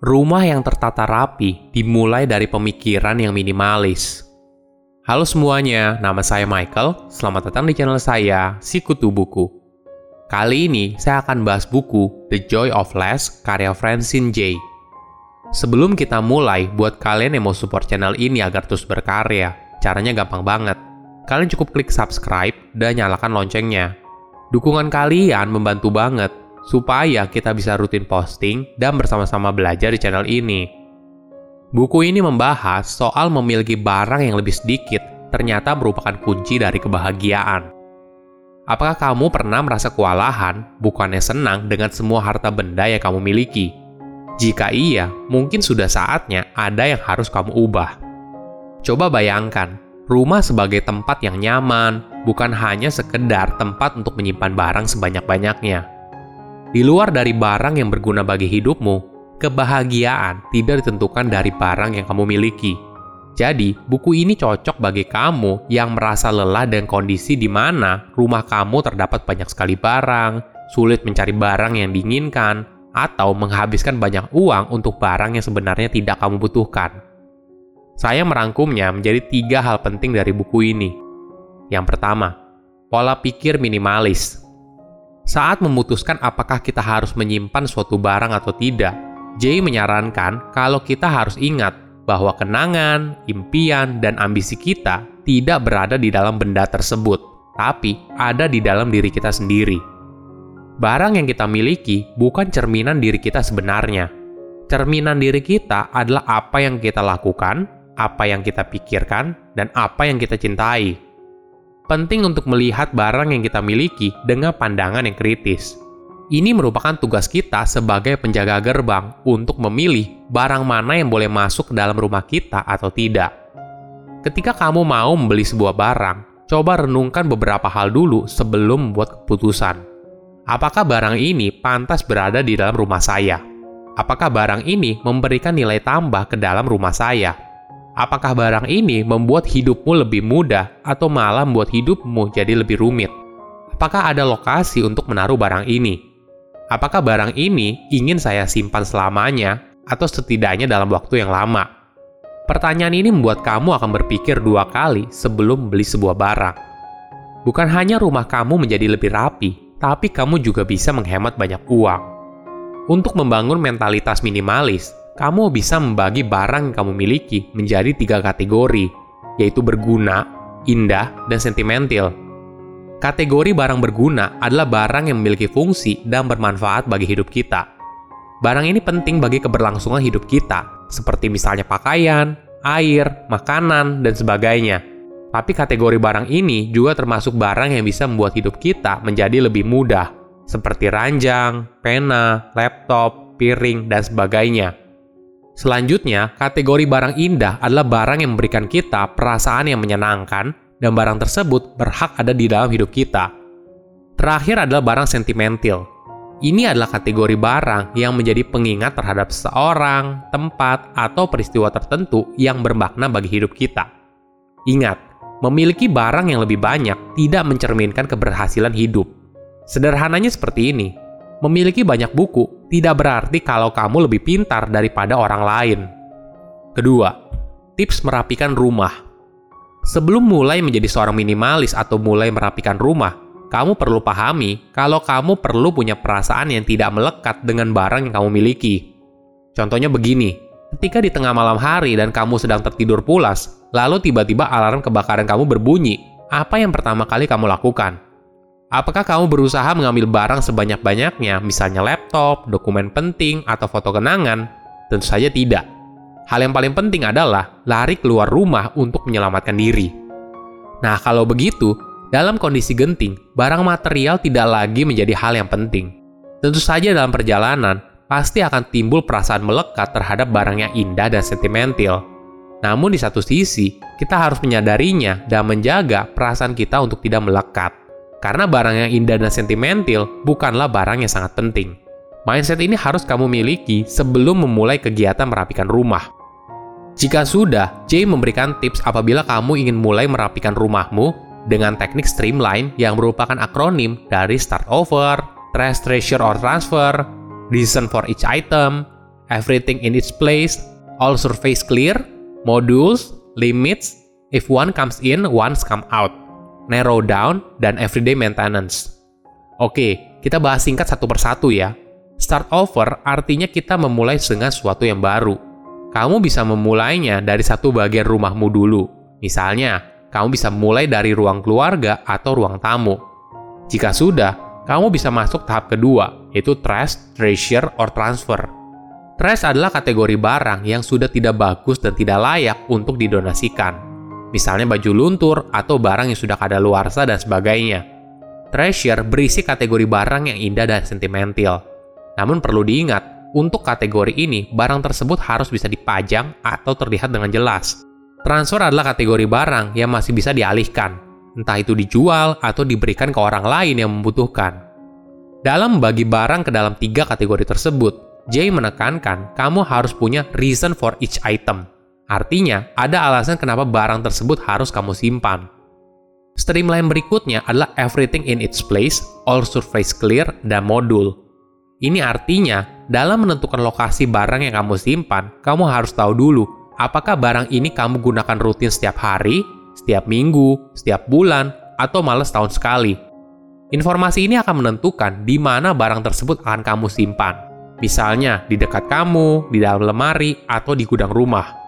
Rumah yang tertata rapi dimulai dari pemikiran yang minimalis. Halo semuanya, nama saya Michael. Selamat datang di channel saya, Sikutu Buku. Kali ini saya akan bahas buku The Joy of Less karya Francine J. Sebelum kita mulai, buat kalian yang mau support channel ini agar terus berkarya, caranya gampang banget. Kalian cukup klik subscribe dan nyalakan loncengnya. Dukungan kalian membantu banget supaya kita bisa rutin posting dan bersama-sama belajar di channel ini. Buku ini membahas soal memiliki barang yang lebih sedikit ternyata merupakan kunci dari kebahagiaan. Apakah kamu pernah merasa kewalahan, bukannya senang dengan semua harta benda yang kamu miliki? Jika iya, mungkin sudah saatnya ada yang harus kamu ubah. Coba bayangkan, rumah sebagai tempat yang nyaman, bukan hanya sekedar tempat untuk menyimpan barang sebanyak-banyaknya di luar dari barang yang berguna bagi hidupmu, kebahagiaan tidak ditentukan dari barang yang kamu miliki. Jadi, buku ini cocok bagi kamu yang merasa lelah dengan kondisi di mana rumah kamu terdapat banyak sekali barang, sulit mencari barang yang diinginkan, atau menghabiskan banyak uang untuk barang yang sebenarnya tidak kamu butuhkan. Saya merangkumnya menjadi tiga hal penting dari buku ini. Yang pertama, pola pikir minimalis. Saat memutuskan apakah kita harus menyimpan suatu barang atau tidak, Jay menyarankan kalau kita harus ingat bahwa kenangan, impian, dan ambisi kita tidak berada di dalam benda tersebut, tapi ada di dalam diri kita sendiri. Barang yang kita miliki bukan cerminan diri kita sebenarnya. Cerminan diri kita adalah apa yang kita lakukan, apa yang kita pikirkan, dan apa yang kita cintai penting untuk melihat barang yang kita miliki dengan pandangan yang kritis. Ini merupakan tugas kita sebagai penjaga gerbang untuk memilih barang mana yang boleh masuk ke dalam rumah kita atau tidak. Ketika kamu mau membeli sebuah barang, coba renungkan beberapa hal dulu sebelum membuat keputusan. Apakah barang ini pantas berada di dalam rumah saya? Apakah barang ini memberikan nilai tambah ke dalam rumah saya? Apakah barang ini membuat hidupmu lebih mudah atau malah membuat hidupmu jadi lebih rumit? Apakah ada lokasi untuk menaruh barang ini? Apakah barang ini ingin saya simpan selamanya atau setidaknya dalam waktu yang lama? Pertanyaan ini membuat kamu akan berpikir dua kali sebelum beli sebuah barang. Bukan hanya rumah kamu menjadi lebih rapi, tapi kamu juga bisa menghemat banyak uang. Untuk membangun mentalitas minimalis, kamu bisa membagi barang yang kamu miliki menjadi tiga kategori, yaitu berguna, indah, dan sentimental. Kategori barang berguna adalah barang yang memiliki fungsi dan bermanfaat bagi hidup kita. Barang ini penting bagi keberlangsungan hidup kita, seperti misalnya pakaian, air, makanan, dan sebagainya. Tapi kategori barang ini juga termasuk barang yang bisa membuat hidup kita menjadi lebih mudah, seperti ranjang, pena, laptop, piring, dan sebagainya. Selanjutnya, kategori barang indah adalah barang yang memberikan kita perasaan yang menyenangkan dan barang tersebut berhak ada di dalam hidup kita. Terakhir adalah barang sentimental. Ini adalah kategori barang yang menjadi pengingat terhadap seorang, tempat, atau peristiwa tertentu yang bermakna bagi hidup kita. Ingat, memiliki barang yang lebih banyak tidak mencerminkan keberhasilan hidup. Sederhananya seperti ini, memiliki banyak buku tidak berarti kalau kamu lebih pintar daripada orang lain. Kedua, tips merapikan rumah. Sebelum mulai menjadi seorang minimalis atau mulai merapikan rumah, kamu perlu pahami kalau kamu perlu punya perasaan yang tidak melekat dengan barang yang kamu miliki. Contohnya begini, ketika di tengah malam hari dan kamu sedang tertidur pulas, lalu tiba-tiba alarm kebakaran kamu berbunyi, apa yang pertama kali kamu lakukan? Apakah kamu berusaha mengambil barang sebanyak-banyaknya, misalnya laptop, dokumen penting, atau foto kenangan? Tentu saja tidak. Hal yang paling penting adalah lari keluar rumah untuk menyelamatkan diri. Nah, kalau begitu, dalam kondisi genting, barang material tidak lagi menjadi hal yang penting. Tentu saja dalam perjalanan, pasti akan timbul perasaan melekat terhadap barang yang indah dan sentimental. Namun di satu sisi, kita harus menyadarinya dan menjaga perasaan kita untuk tidak melekat. Karena barang yang indah dan sentimental bukanlah barang yang sangat penting. Mindset ini harus kamu miliki sebelum memulai kegiatan merapikan rumah. Jika sudah, Jay memberikan tips apabila kamu ingin mulai merapikan rumahmu dengan teknik streamline yang merupakan akronim dari start over, trash treasure or transfer, reason for each item, everything in its place, all surface clear, modules, limits, if one comes in, one's come out, narrow down, dan everyday maintenance. Oke, kita bahas singkat satu persatu ya. Start over artinya kita memulai dengan sesuatu yang baru. Kamu bisa memulainya dari satu bagian rumahmu dulu. Misalnya, kamu bisa mulai dari ruang keluarga atau ruang tamu. Jika sudah, kamu bisa masuk tahap kedua, yaitu trash, treasure, or transfer. Trash adalah kategori barang yang sudah tidak bagus dan tidak layak untuk didonasikan. Misalnya baju luntur atau barang yang sudah kadaluarsa dan sebagainya. Treasure berisi kategori barang yang indah dan sentimental. Namun perlu diingat, untuk kategori ini, barang tersebut harus bisa dipajang atau terlihat dengan jelas. Transfer adalah kategori barang yang masih bisa dialihkan, entah itu dijual atau diberikan ke orang lain yang membutuhkan. Dalam membagi barang ke dalam tiga kategori tersebut, Jay menekankan kamu harus punya reason for each item. Artinya, ada alasan kenapa barang tersebut harus kamu simpan. Streamline berikutnya adalah everything in its place, all surface clear, dan modul. Ini artinya, dalam menentukan lokasi barang yang kamu simpan, kamu harus tahu dulu apakah barang ini kamu gunakan rutin setiap hari, setiap minggu, setiap bulan, atau malah setahun sekali. Informasi ini akan menentukan di mana barang tersebut akan kamu simpan. Misalnya di dekat kamu, di dalam lemari, atau di gudang rumah.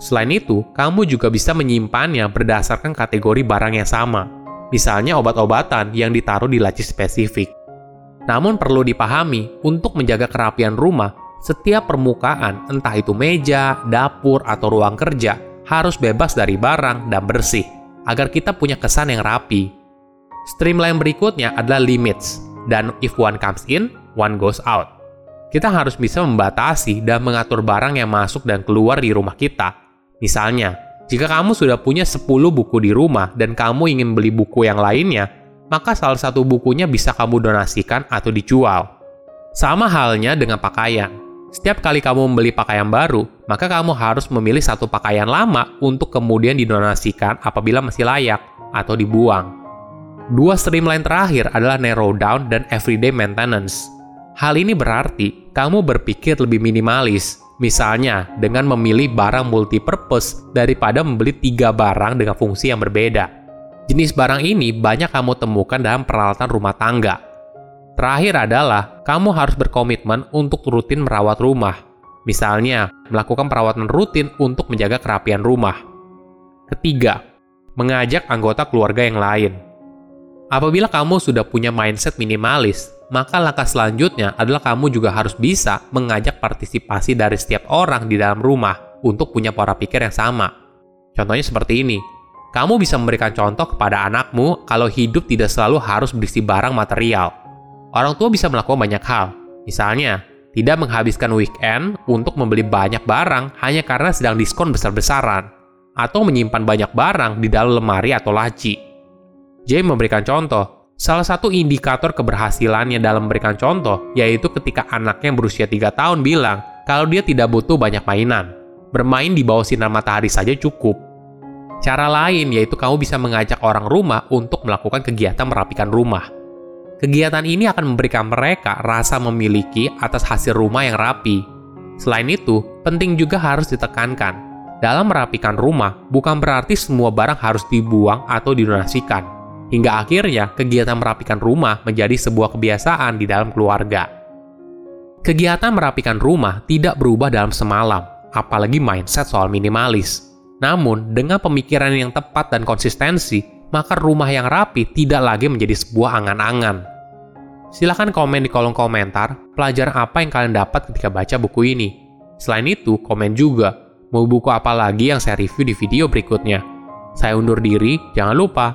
Selain itu, kamu juga bisa menyimpannya berdasarkan kategori barang yang sama. Misalnya obat-obatan yang ditaruh di laci spesifik. Namun perlu dipahami, untuk menjaga kerapian rumah, setiap permukaan, entah itu meja, dapur, atau ruang kerja, harus bebas dari barang dan bersih, agar kita punya kesan yang rapi. Streamline berikutnya adalah limits, dan if one comes in, one goes out. Kita harus bisa membatasi dan mengatur barang yang masuk dan keluar di rumah kita. Misalnya, jika kamu sudah punya 10 buku di rumah dan kamu ingin beli buku yang lainnya, maka salah satu bukunya bisa kamu donasikan atau dijual. Sama halnya dengan pakaian. Setiap kali kamu membeli pakaian baru, maka kamu harus memilih satu pakaian lama untuk kemudian didonasikan apabila masih layak atau dibuang. Dua streamline terakhir adalah narrow down dan everyday maintenance. Hal ini berarti kamu berpikir lebih minimalis, misalnya dengan memilih barang multi-purpose daripada membeli tiga barang dengan fungsi yang berbeda. Jenis barang ini banyak kamu temukan dalam peralatan rumah tangga. Terakhir adalah kamu harus berkomitmen untuk rutin merawat rumah. Misalnya, melakukan perawatan rutin untuk menjaga kerapian rumah. Ketiga, mengajak anggota keluarga yang lain. Apabila kamu sudah punya mindset minimalis, maka langkah selanjutnya adalah kamu juga harus bisa mengajak partisipasi dari setiap orang di dalam rumah untuk punya pola pikir yang sama. Contohnya seperti ini. Kamu bisa memberikan contoh kepada anakmu kalau hidup tidak selalu harus berisi barang material. Orang tua bisa melakukan banyak hal. Misalnya, tidak menghabiskan weekend untuk membeli banyak barang hanya karena sedang diskon besar-besaran, atau menyimpan banyak barang di dalam lemari atau laci. Jay memberikan contoh. Salah satu indikator keberhasilannya dalam memberikan contoh yaitu ketika anaknya berusia 3 tahun bilang kalau dia tidak butuh banyak mainan. Bermain di bawah sinar matahari saja cukup. Cara lain yaitu kamu bisa mengajak orang rumah untuk melakukan kegiatan merapikan rumah. Kegiatan ini akan memberikan mereka rasa memiliki atas hasil rumah yang rapi. Selain itu, penting juga harus ditekankan. Dalam merapikan rumah, bukan berarti semua barang harus dibuang atau didonasikan Hingga akhirnya, kegiatan merapikan rumah menjadi sebuah kebiasaan di dalam keluarga. Kegiatan merapikan rumah tidak berubah dalam semalam, apalagi mindset soal minimalis. Namun, dengan pemikiran yang tepat dan konsistensi, maka rumah yang rapi tidak lagi menjadi sebuah angan-angan. Silahkan komen di kolom komentar pelajaran apa yang kalian dapat ketika baca buku ini. Selain itu, komen juga mau buku apa lagi yang saya review di video berikutnya. Saya undur diri, jangan lupa